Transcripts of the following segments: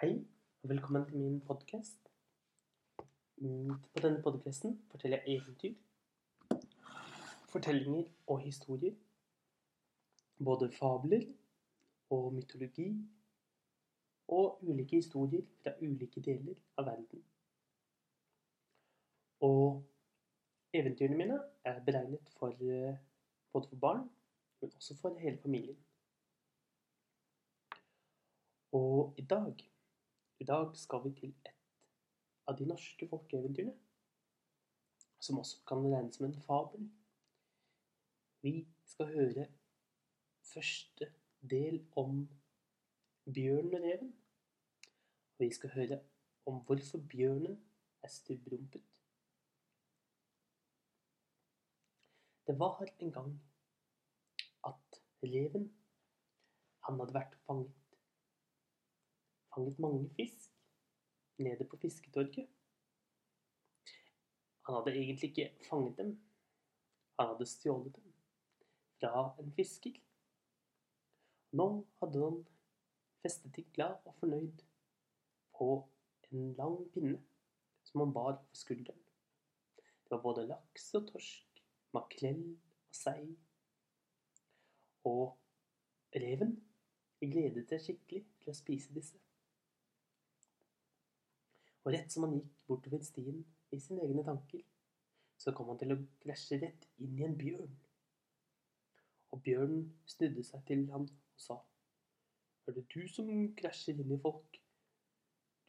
Hei, og velkommen til min podkast. På denne podkasten forteller jeg eventyr, fortellinger og historier. Både fabler og mytologi. Og ulike historier fra ulike deler av verden. Og eventyrene mine er beregnet for eh, både for barn, men også for hele familien. Og i dag i dag skal vi til et av de norske folkeeventyrene, som også kan regnes som en fabel. Vi skal høre første del om bjørnen og reven. Og vi skal høre om hvorfor bjørnen er stubbrumpet. Det var en gang at reven, han hadde vært fanget fanget mange fisk nede på fisketorget. Han hadde egentlig ikke fanget dem. Han hadde stjålet dem fra en fisker. Nå hadde han festet dem glad og fornøyd på en lang pinne som han bar på skulderen. Det var både laks og torsk, makrell og sei. Og reven gledet seg skikkelig til å spise disse. Og rett som han gikk bortover stien i sine egne tanker, så kom han til å krasje rett inn i en bjørn. Og bjørnen snudde seg til ham og sa, Er det du som krasjer inn i folk,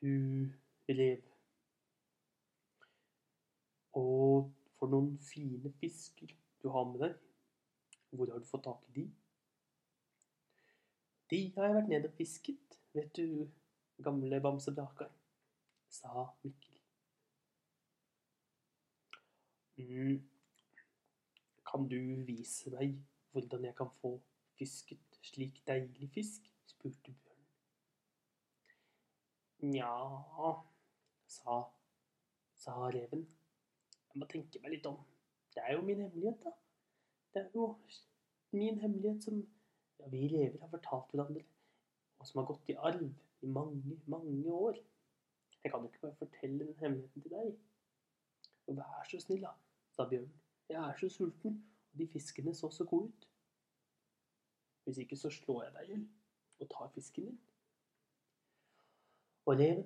du rev? Og for noen fine fisker du har med deg. Hvor har du fått tak i de? De har jeg vært nede og fisket, vet du, gamle Bamse Brakar sa Mikkel. Mm. Kan du vise meg hvordan jeg kan få fisket slik deilig fisk? spurte bjørnen. Nja, sa, sa reven. Jeg må tenke meg litt om. Det er jo min hemmelighet, da. Det er jo min hemmelighet som ja, vi rever har fortalt hverandre, og som har gått i arv i mange, mange år. Jeg kan ikke bare fortelle den hemmeligheten til deg. Og vær så snill, da, sa bjørnen. Jeg er så sulten, og de fiskene så så gode ut. Hvis ikke så slår jeg deg i hjel og tar fisken din. Og reven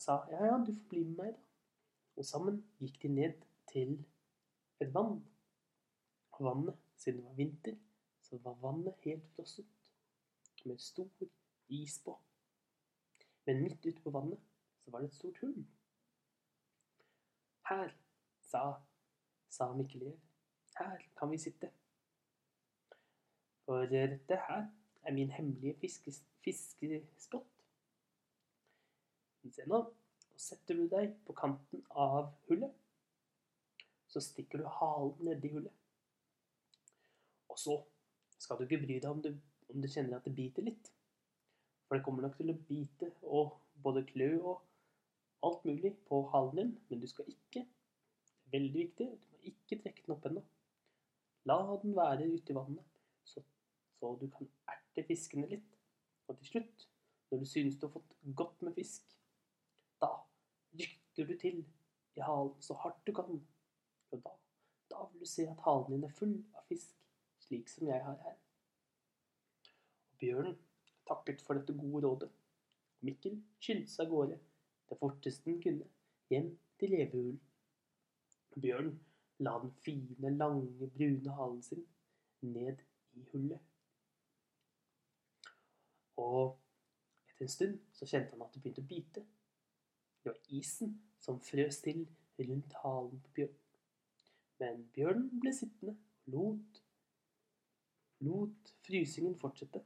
sa ja, ja, du får bli med meg, da. Og sammen gikk de ned til et vann. Og vannet, siden det var vinter, så var vannet helt frosset med stor is på. Men midt ute på vannet så var det et stort hull. Her, sa, sa Mikkel her kan vi sitte. For dette her er min hemmelige fiskespott. Se nå, og setter du deg på kanten av hullet, så stikker du halen nedi hullet. Og så skal du ikke bry deg om du, om du kjenner at det biter litt. For det kommer nok til å bite og både klø og alt mulig på halen din, men du skal ikke Veldig viktig, du må ikke trekke den opp ennå. La den være ute i vannet, så, så du kan erte fiskene litt. Og til slutt, når du synes du har fått godt med fisk, da rykker du til i halen så hardt du kan. Og da, da vil du se at halen din er full av fisk, slik som jeg har her. Og bjørnen takket for dette gode rådet. Mikkel skyndte seg av gårde det forteste den kunne, hjem til levehulen. Bjørnen la den fine, lange, brune halen sin ned i hullet. Og etter en stund så kjente han at det begynte å bite. Det var isen som frøs til rundt halen på bjørnen. Men bjørnen ble sittende og lot, lot frysingen fortsette.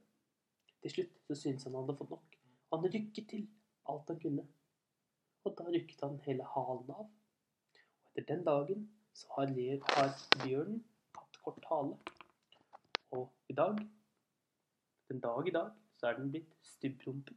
Til slutt så syntes han han hadde fått nok. Han rykket til alt han kunne og da rykket han hele halen av. Og etter den dagen så har, har bjørnen tatt kort hale. Og i dag, den dag i dag, så er den blitt stubbrumpet.